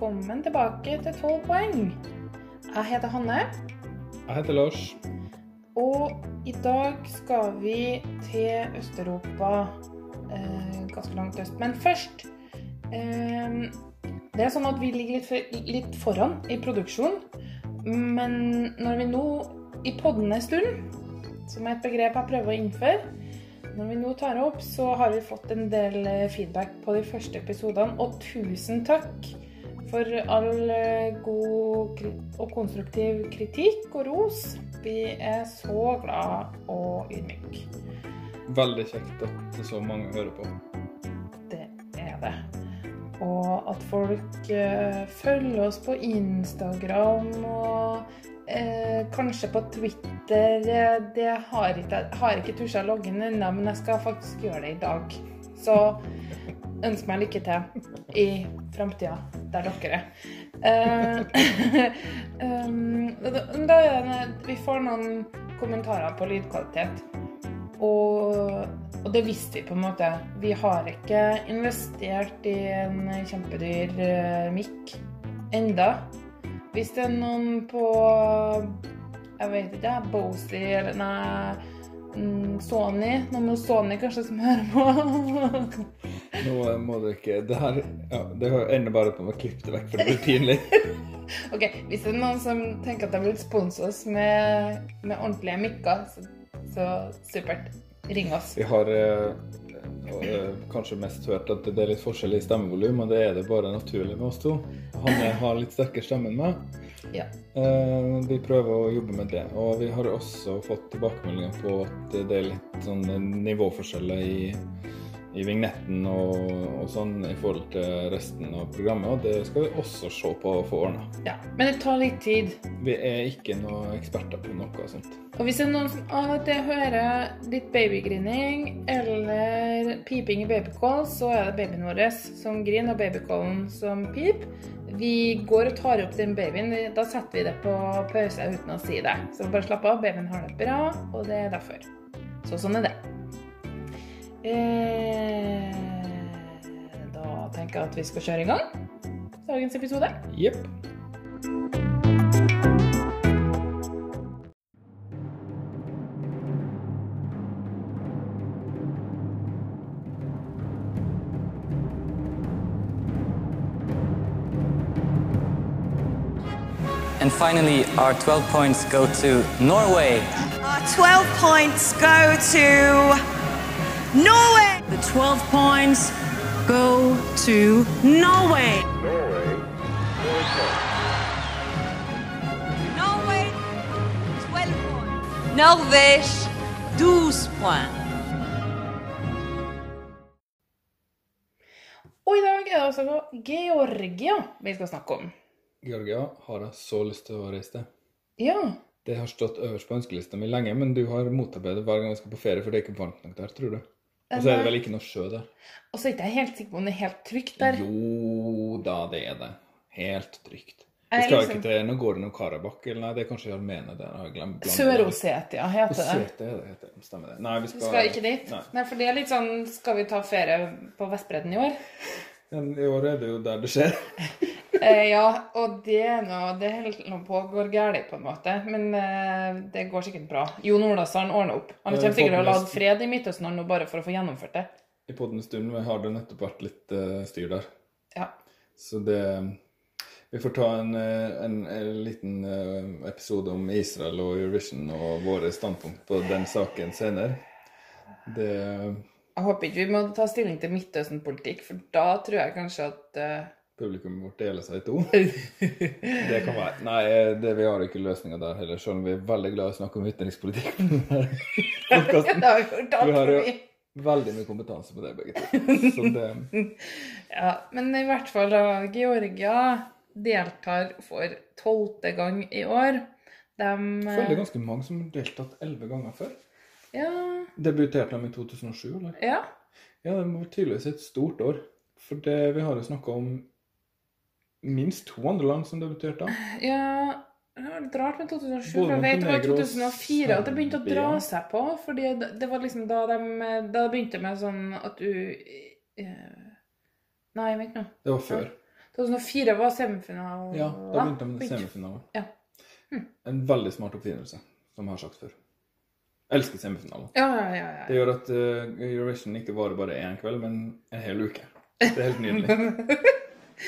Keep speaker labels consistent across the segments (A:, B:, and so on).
A: velkommen tilbake til 12 poeng. Jeg heter Hanne,
B: Jeg heter Lars.
A: og i dag skal vi til Øst-Europa. Eh, ganske langt øst. Men først eh, Det er sånn at vi ligger litt, for, litt foran i produksjon. Men når vi nå i podden en stund, som er et begrep jeg prøver å innføre Når vi nå tar opp, så har vi fått en del eh, feedback på de første episodene. Og tusen takk for all eh, god og konstruktiv kritikk og ros. Vi er så glad og ydmyke.
B: Veldig kjekt at så mange hører på.
A: Det er det. Og at folk eh, følger oss på Instagram og eh, kanskje på Twitter. eh, Det har ikke, har ikke tusja inn ennå, men jeg skal faktisk gjøre det i dag. Så ønsk meg lykke til i framtida, der dere er. Eh, da, da er det, vi får noen kommentarer på lydkvalitet. Og, og det visste vi på en måte. Vi har ikke investert i en kjempedyr uh, mikk enda. Hvis det er noen på Jeg vet ikke, Bosley eller nei mm, Sony. Noen med Sony kanskje som hører på.
B: Nå må du ikke Det her ja, det ender bare på å klippe det vekk, for det blir pinlig.
A: ok, Hvis det er noen som tenker at de vil sponse oss med, med ordentlige mikker, så, så supert. Ring oss.
B: Vi har eh, eh, kanskje mest hørt at det er litt forskjell i stemmevolum, og det er det bare naturlig med oss to. Han har litt sterkere stemme enn meg.
A: Ja.
B: Eh, vi prøver å jobbe med det. Og vi har også fått tilbakemeldinger på at det er litt sånn nivåforskjeller i, i vignetten og, og sånn i forhold til resten av programmet, og det skal vi også se på å få ordna.
A: ja. Men det tar litt tid.
B: Vi er ikke noen eksperter på noe sånt.
A: Og hvis det er noen som av og til hører litt babygrining eller piping i babycall, så er det babyen vår som griner og babycallen som piper. Vi går og tar opp den babyen. Da setter vi det på pause uten å si det. Så bare slapp av. Babyen har det bra, og det er derfor. Så sånn er det. Eh, da tenker jeg at vi skal kjøre i gang dagens episode.
B: Jepp.
C: And finally, our 12 points go to Norway.
D: Our 12 points go to Norway.
E: The 12 points go to Norway.
D: Norway, 12 points. Norvège, 12 points.
A: Og i dag er det altså Georgia vi skal snakke om.
B: Georgia har jeg så lyst til å reise til.
A: Ja.
B: Det har stått øverst på ønskelista mi lenge, men du har motarbeidet hver gang jeg skal på ferie, for det er ikke varmt nok der, tror du. Og så er det vel ikke noe sjø der.
A: Og så er ikke jeg helt sikker på om det er helt trygt der.
B: Jo da, det er det. Helt trygt. Vi
A: Jeg
B: skal
A: liksom-
B: ikke til Nagorno-Karabakh, eller nei, det er kanskje Armenia det har jeg glemt.
A: Sør-Osetia heter det.
B: Ossetia er det heter. Stemmer det. Nei, vi
A: Vi
B: skal,
A: skal ikke dit.
B: Nei.
A: Nei, for det er litt sånn Skal vi ta ferie på Vestbredden i år?
B: Men I år er det jo der det skjer.
A: Eh, ja, og det er noe Det holder nå på å galt, på en måte. Men eh, det går sikkert bra. Jon Olavsson ordner opp. Han kommer sikkert til å
B: forhåpentligvis.
A: fred i Midtøsten nå bare for å få gjennomført det.
B: I podden stund har det nettopp vært litt uh, styr der.
A: Ja.
B: Så det Vi får ta en, eh, en, en liten eh, episode om Israel og Eurovision og våre standpunkt på den saken senere. Det
A: Jeg håper ikke vi må ta stilling til Midtøsten-politikk, for da tror jeg kanskje at
B: Publikummet vårt deler seg i to. Det kan være. Nei, eh, det, vi har ikke løsninger der heller, selv om vi er veldig glad i å snakke om utenrikspolitikk. på denne podcasten.
A: Det har vi gjort
B: Vi har jo veldig mye kompetanse på det, begge to. Det
A: Ja, men i hvert fall da, Georgia deltar for tolvte gang i år. De
B: Jeg føler det er ganske mange som har deltatt elleve ganger før.
A: Ja,
B: Debuterte de i 2007, eller?
A: ja.
B: Ja, det var tydeligvis et stort år. For det, vi har jo snakka om minst to andre land som debuterte.
A: ja det var litt rart med 2007, for jeg vet det var
B: Montenegro og
A: 2004 at det begynte å dra seg på. fordi det var liksom da de da det begynte med sånn at du eh, Nei, vent nå.
B: Det var før.
A: 2004 var semifinalen.
B: Ja, da begynte de med semifinalen.
A: Ja.
B: En veldig smart oppfinnelse, som jeg har sagt før. Jeg elsker semifinaler.
A: Ja, ja, ja. ja.
B: Det gjør at eh, Eurovision ikke varer bare én kveld, men en hel uke. Det er helt nydelig.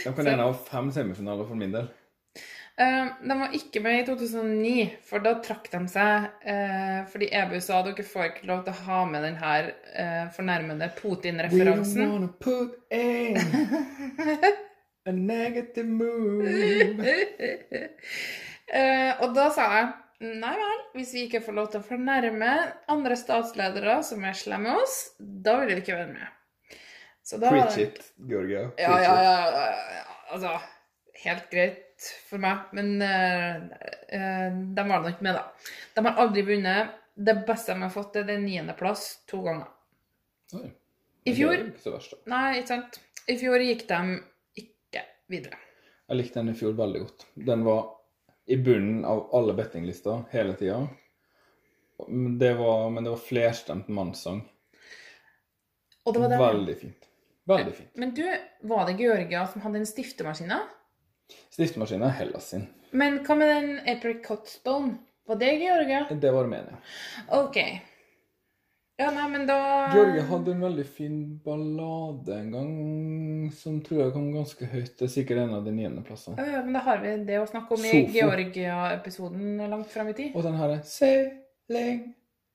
B: De kan gjerne ha fem semifinaler for min del.
A: Uh, de var ikke med i 2009, for da trakk de seg uh, fordi EBU sa at dere får ikke lov til å ha med den her Putin-referansen.
B: We don't
A: Putin-referansen.
B: wanna put in a negative move.
A: Eh, og da sa jeg nei vel, hvis vi ikke får lov til å fornærme andre statsledere som er slemme med oss, da vil vi ikke være med. Så da
B: Preach it, Georgia.
A: Ja, ja, ja, ja. Altså, helt greit for meg, men uh, eh, de var det nok med, da. De har aldri vunnet. Det beste de har fått, er den niendeplass to ganger.
B: Oi.
A: I fjor
B: er ikke så verst, da.
A: Nei, ikke sant. I fjor gikk de ikke videre.
B: Jeg likte den i fjor veldig godt. Den var i bunnen av alle bettinglister hele tida. Men det var flerstemt mannssang.
A: Og det var det.
B: Veldig fint. Veldig fint.
A: Men du, var det Georgia som hadde den stiftemaskina?
B: Stiftemaskina er Hellas sin.
A: Men hva med den Apricot Stone? Var det Georgia?
B: Det var Armenia.
A: OK. Ja, nei, men da
B: Georgia hadde en veldig fin ballade en gang som tror jeg kom ganske høyt. Det er sikkert en av de niendeplassene.
A: Ja, Men da har vi det å snakke om i Georgia-episoden langt fram i tid.
B: Og den her er Sailing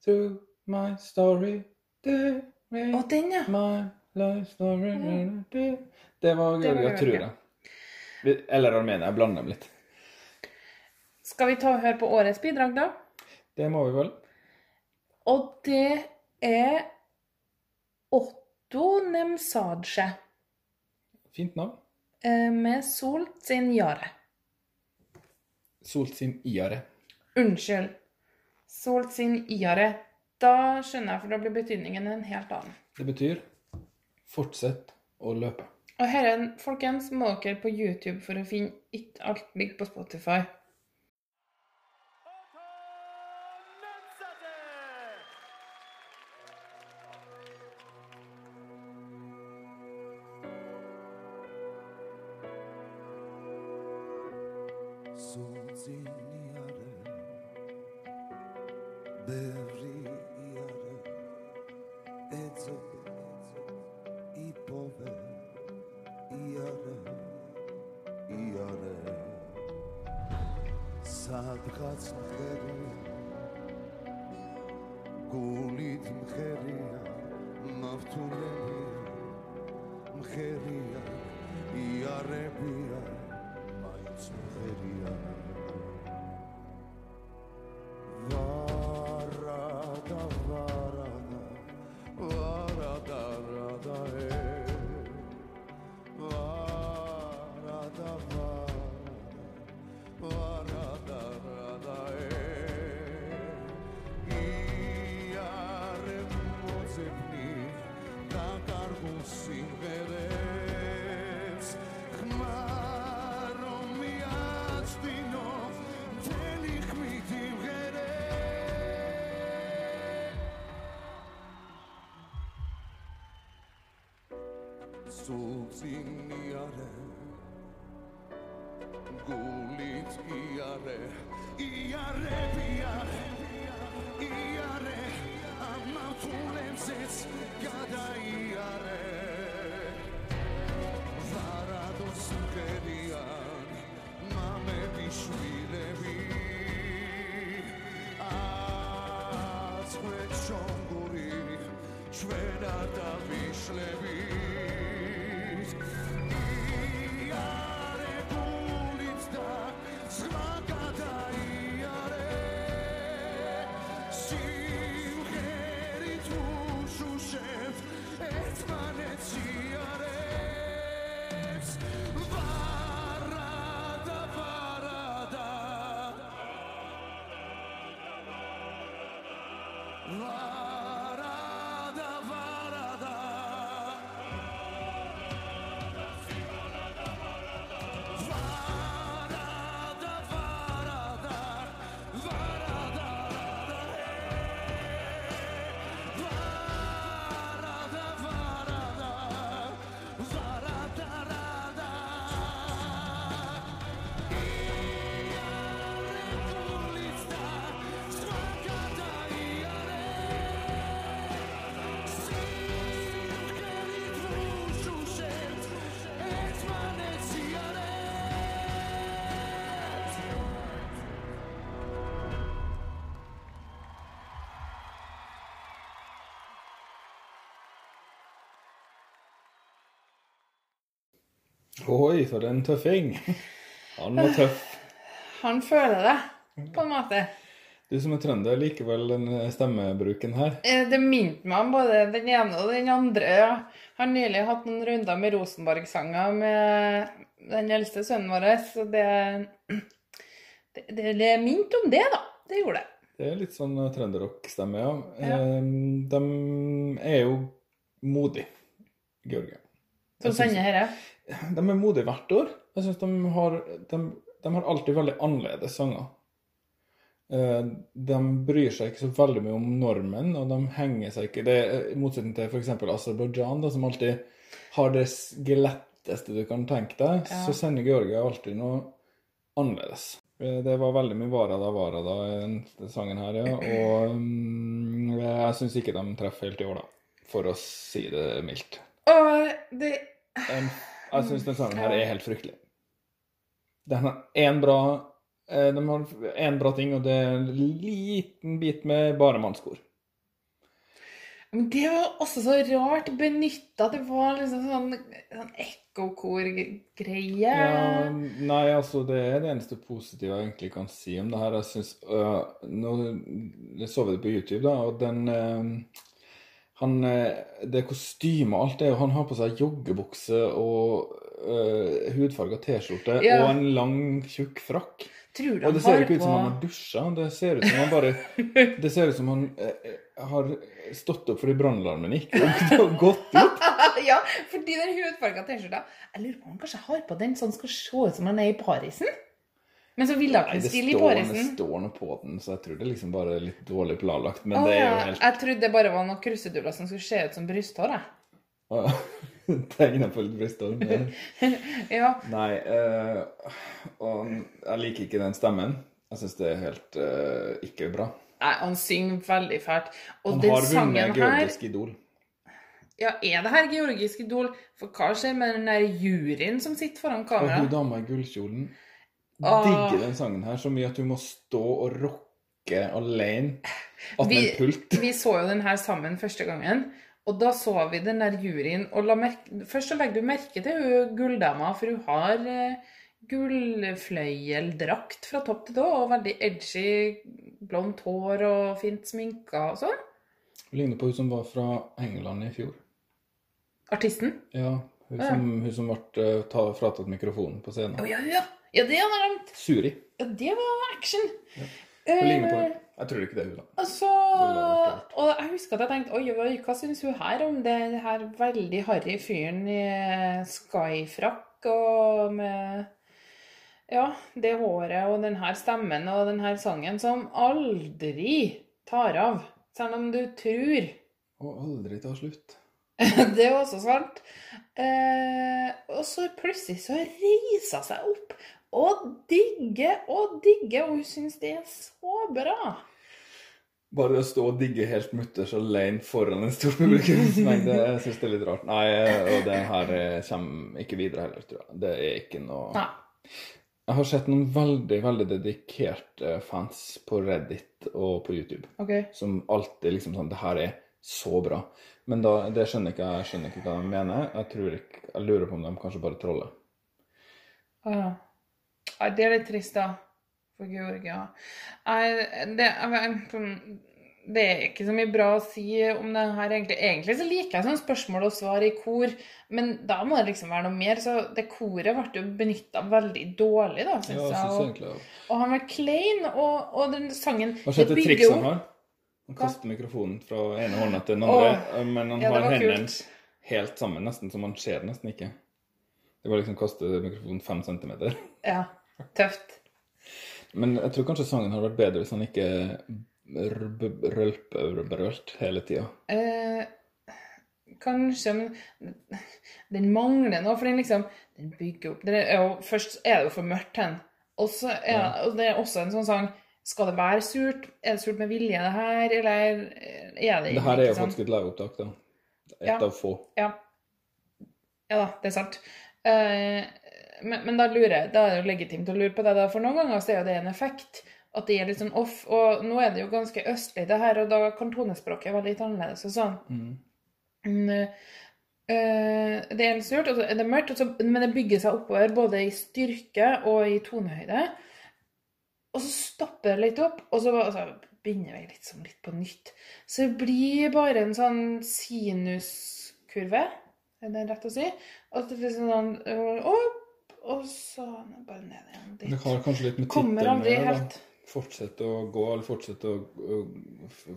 B: through my story do, me,
A: den, ja.
B: My Det var
A: Det
B: Georgia, tror jeg. Vi- Eller Armenia. Jeg blander dem litt.
A: Skal vi ta og høre på årets bidrag, da?
B: Det må vi vel.
A: Og det er Otto Nemsadje
B: Fint navn.
A: eh, med Solt sin Jare.
B: Solt sin Iare.
A: Unnskyld. Solt sin Iare. Da skjønner jeg, for da blir betydningen en helt annen.
B: Det betyr fortsett å løpe.
A: Og herren, folkens, må dere på YouTube for å finne Ikke alt ligger på Spotify.
F: სულწინი არე გულიც კი არე იარები არე იარე ამ მართულებზეც გადაიარე. ვარადოს მკერიან მამები შვილები. აცხვეთ შონგური ჩვენ არ დავიშლები
B: Oi, for en tøffing. Han var tøff.
A: Han føler det, på en måte.
B: Du som er trønder, liker vel den stemmebruken her?
A: Eh, Det minte meg om både den ene og den andre. Jeg har nylig hatt noen runder med Rosenborg-sanger med den eldste sønnen vår, så det Det, det, det minte om det, da. Det gjorde det.
B: Det er litt sånn trønderrock-stemme, ja.
A: Ja.
B: Eh, De er jo modige, Georgia.
A: Som sender herre.
B: De er modige hvert år. Jeg syns de, har- de, de har alltid veldig annerledes sanger. Eh, De bryr seg ikke så veldig mye om normen, og de henger seg ikke det er I motsetning til f.eks. Aserbajdsjan, som alltid har det skeletteste du kan tenke deg,
A: Ja.
B: så sender Georgia alltid noe annerledes. Eh, Det var veldig mye Varada Varada i den sangen her, ja. Og mm, jeg syns ikke de treffer helt i år, da. For å si det mildt.
A: Og det
B: En- Jeg syns den sangen her er helt fryktelig. Den har én bra eh, De har én bra ting, og det er en liten bit med bare mannskor.
A: Men det var også så rart benytta. Det var liksom sånn, sånn ekkokor-greie.
B: Ja, nei, altså, det er det eneste positive jeg egentlig kan si om det her. Jeg syns øh, Nå så vi det på YouTube, da, og den øh, han, øh, Det kostyme og alt det, og han har på seg joggebukse og øh, hudfarga T-skjorte
A: Ja.
B: og en lang, tjukk frakk.
A: Tror du
B: Og det ser ikke ut som han har dusja. Det ser ut som han bare Det ser ut som han eh, har stått opp fordi brannalarmen gikk og gått ut.
A: ja, fordi den hudfarga T-skjorta Jeg lurer på om han kanskje har på den sånn skal se ut som han er i Parisen. Men så stille i
B: står, det står noe på den, så jeg tror det liksom bare er litt dårlig planlagt. Men
A: oh,
B: det er jo helt
A: Jeg trodde det bare var noen kruseduller som skulle se ut som brysthår. jeg.
B: Tegna på litt brysthår. men-
A: Ja.
B: Nei, eh, og jeg liker ikke den stemmen. Jeg syns det er helt eh, ikke bra.
A: Nei, han synger veldig fælt. Og
B: Han
A: den
B: har
A: sangen
B: vunnet
A: her
B: Georgisk Idol.
A: Ja, er det her georgisk idol? For hva skjer med den der juryen som sitter foran
B: Og
A: kamera?
B: hun dama i gullkjolen. Digger den sangen her så mye at hun må stå og rocke alene attmed en pult.
A: vi så jo den her sammen første gangen, og da så vi den der juryen, og la merke, først så legger du merke til hun gulldama, for hun har eh, gullfløyeldrakt fra topp til tå, og veldig edgy, blondt hår og fint sminka og sånn.
B: Ligner på hun som var fra England i fjor.
A: Artisten.
B: Ja, hun
A: Ja.
B: som, hun som ble eh, ta, fratatt mikrofonen på scenen.
A: Oh, ja, ja, ja, det hadde jeg glemt.
B: Suri.
A: Ja, det var action.
B: Hun ligner på
A: Eh,
B: henne. Jeg tror ikke det er hun, da.
A: Altså, og jeg husker at jeg tenkte Oi, oi, hva syns hun her om det her veldig harry fyren i skyfrakk og med Ja, det håret og den her stemmen og den her sangen som aldri tar av. Selv om du tror.
B: Og aldri tar slutt.
A: Det er også sant. Eh, og så plutselig så reiser hun seg opp og digger og digger, og hun syns det er så bra.
B: Bare å stå og digge helt mutters alene foran en stor publikumsmengde, jeg syns det er litt rart. Nei, og det her eh, kommer ikke videre heller, tror jeg. Det er ikke noe
A: Nei.
B: Jeg har sett noen veldig, veldig dedikerte fans på Reddit og på YouTube
A: okay.
B: som alltid liksom sånn Det her er så bra. Men da, det skjønner ikke jeg. Jeg skjønner ikke hva de mener. Jeg tror ikke Jeg lurer på om de kanskje bare troller.
A: Ja. Nei, det er litt trist, da. For Georgia. Nei, det, jeg- det er ikke så mye bra å si om det her, egentlig. Egentlig så liker jeg sånn spørsmål og svar i kor, men da må det liksom være noe mer. Så det koret ble jo benytta veldig dårlig, da,
B: Ja,
A: syns
B: jeg
A: jeg.
B: synes
A: Og, og han var klein, og, og den sangen
B: Hva
A: skjedde
B: trikset han har? Han kaster mikrofonen fra ene hånda til den andre, men han
A: Ja,
B: har hendene helt sammen, nesten så man ser det nesten ikke. Det var liksom kaste mikrofonen fem centimeter.
A: Ja, tøft.
B: Men jeg tror kanskje sangen hadde vært bedre hvis han ikke rølpebrølt hele tida.
A: Eh, kanskje, men den mangler noe, for den liksom Den bygger opp den er jo, Først er det jo for mørkt hen, og så er og det er også en sånn sang Skal det være surt? Er det surt med vilje, det her, eller er det ikke
B: Det her er jo faktisk et læreopptak, da. Et
A: Ja.
B: av få.
A: Ja. ja da, det er sant. Uh, men, men da lurer jeg, da er det jo legitimt å lure på det, da, for noen ganger så er jo det en effekt. At det er litt sånn off. Og nå er det jo ganske østlig, det her, og da kan tonespråket være litt annerledes og sånn.
B: Mm.
A: Mm, Eh, det er litt surt, og så er det mørkt, men det bygger seg oppover både i styrke og i tonehøyde. Og så stopper det litt opp, og så altså, begynner vi litt, sånn litt på nytt. Så det blir bare en sånn sinuskurve, er det rett å si? Og det blir sånn øh, opp, og så bare ned igjen
B: Det har kanskje litt med tittelen å gjøre.
A: helt.
B: Fortsett å gå, eller fortsett å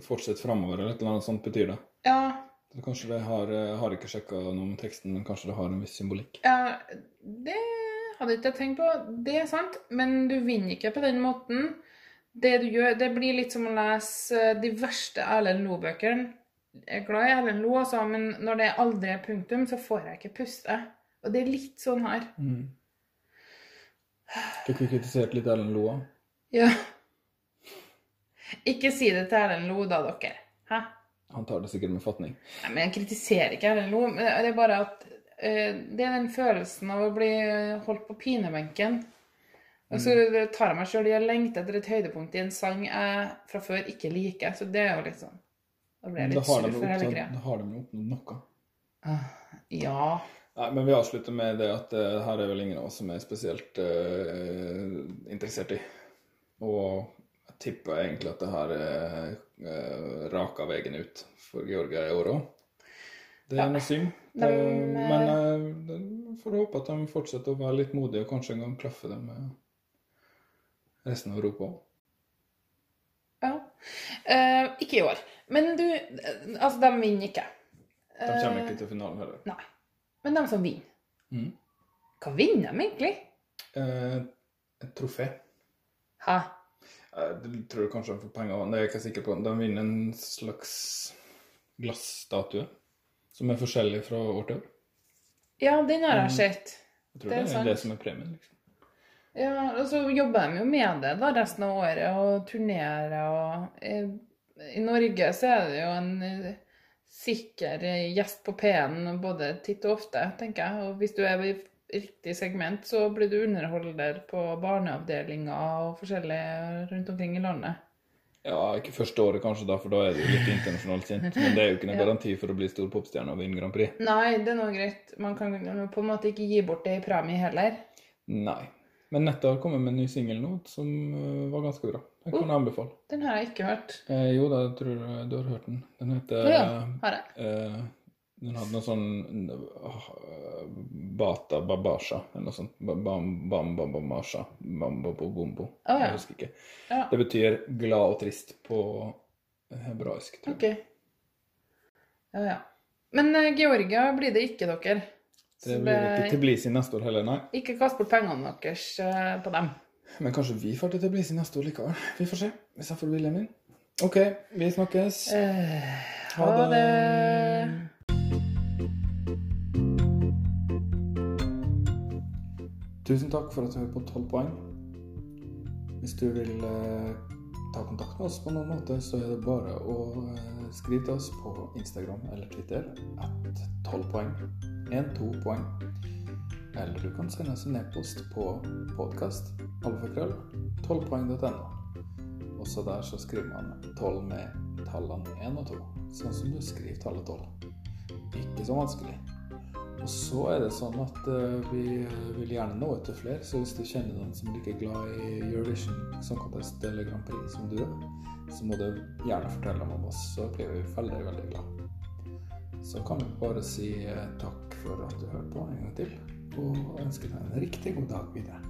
B: fortsette framover, eller et eller annet sånt betyr det.
A: Ja,
B: Så kanskje det har, jeg har ikke sjekka noe om teksten, men kanskje det har en viss symbolikk.
A: Ja, det hadde ikke jeg tenkt på. Det er sant, men du vinner ikke på den måten. Det du gjør, det blir litt som å lese de verste Erlend Loe-bøkene. Jeg er glad i Erlend Loe, altså, men når det aldri er punktum, så får jeg ikke puste. Og det er litt sånn her.
B: Fikk vi kritisert litt Erlend Loe?
A: Ja. Ikke si det til Erlend Loe, da, dere. Hæ?
B: Han tar det sikkert med fatning.
A: Nei, men jeg kritiserer ikke Erlend Loe. Det er bare at eh, det er den følelsen av å bli holdt på pinebenken. Og så tar jeg meg sjøl i å lengte etter et høydepunkt i en sang jeg fra før ikke liker. Så det er jo litt sånn Da blir jeg litt sur for hele greia.
B: da har de jo oppnådd noe.
A: Ja.
B: Nei, men vi avslutter med det at uh, her er vel ingen av oss som er spesielt uh, interessert i. Og jeg tipper egentlig at det her er uh, raka veien ut for Georgia i år òg. Det er
A: Ja.
B: synd.
A: De,
B: Eh,
A: eh,
B: men jeg får håpe at de fortsetter å være litt modige, og kanskje en gang klaffe det med resten av Europa òg.
A: ja. Eh, ikke i år. Men du eh, Altså, de vinner ikke.
B: De kommer ikke til finalen heller.
A: Nei. Men de som vinner
B: mm.
A: Hva vinner de egentlig?
B: Eh, et trofé.
A: Hæ?
B: Jeg tror kanskje de får penger av. Det er jeg ikke sikker på. De vinner en slags glasstatue som er forskjellig fra år til år.
A: Ja, den har
B: Mm.
A: jeg sett.
B: Jeg tror
A: Det
B: det
A: er
B: er det som er premien. liksom.
A: Ja, og så jobber de jo med det da resten av året, og turnerer og I Norge så er det jo en eh, sikker gjest på P-en både titt og ofte, tenker jeg. Og hvis du er i riktig segment, så blir du underholder på barneavdelinger og forskjellig rundt omkring i landet.
B: Ja, ikke første året kanskje, da, for da er jo litt internasjonalt kjent. Men det er jo ikke noen
A: Ja.
B: garanti for å bli stor popstjerne og vinne Grand Prix.
A: Nei, det er nå greit. Man kan på en måte ikke gi bort det i premie heller.
B: Nei. Men Netta har kommet med en ny singel nå som øh, var ganske bra. Den kan jeg anbefale.
A: Den har jeg ikke hørt.
B: Eh, jo da, jeg tror jeg du har hørt den. Den heter
A: ja, har jeg.
B: eh, Den hadde noe sånn eh, Bata babasha, eller noe sånt. Bambabamasha. Bambabobombo.
A: Å, ja.
B: Jeg husker ikke.
A: Ja.
B: Det betyr glad og trist på hebraisk, tror jeg.
A: Ok. Ja, ja. Men eh, Georgia blir det ikke, dere.
B: Det blir ikke Tiblisi neste år heller, nei.
A: Ikke kast bort pengene deres eh, på dem.
B: Men kanskje vi får til Tiblisi neste år likevel. Vi får se, hvis jeg får viljen min. OK, vi snakkes.
A: Eh,
B: Ha
A: ha
B: det.
A: det.
B: Tusen takk for at du hører på 12 poeng. Hvis du vil eh, ta kontakt med oss på noen måte, så er det bare å eh, skrive til oss på Instagram eller Twitter at 12 poeng. 1-2 poeng. Eller du kan sende oss en e-post på podkast alfakrøll 12poeng.no. Også der så skriver man 12 med tallene 1 og 2, sånn som du skriver tallet 12. Ikke så vanskelig. Og så er det sånn at eh, vi vil gjerne nå til flere, så hvis du kjenner noen som er like glad i Eurovision Song Contest eller Grand Prix som du er, så må du gjerne fortelle dem om oss, så blir vi veldig, veldig glad. Så kan vi bare si eh, takk for at du hørte på en gang til, og ønske deg en riktig god dag videre.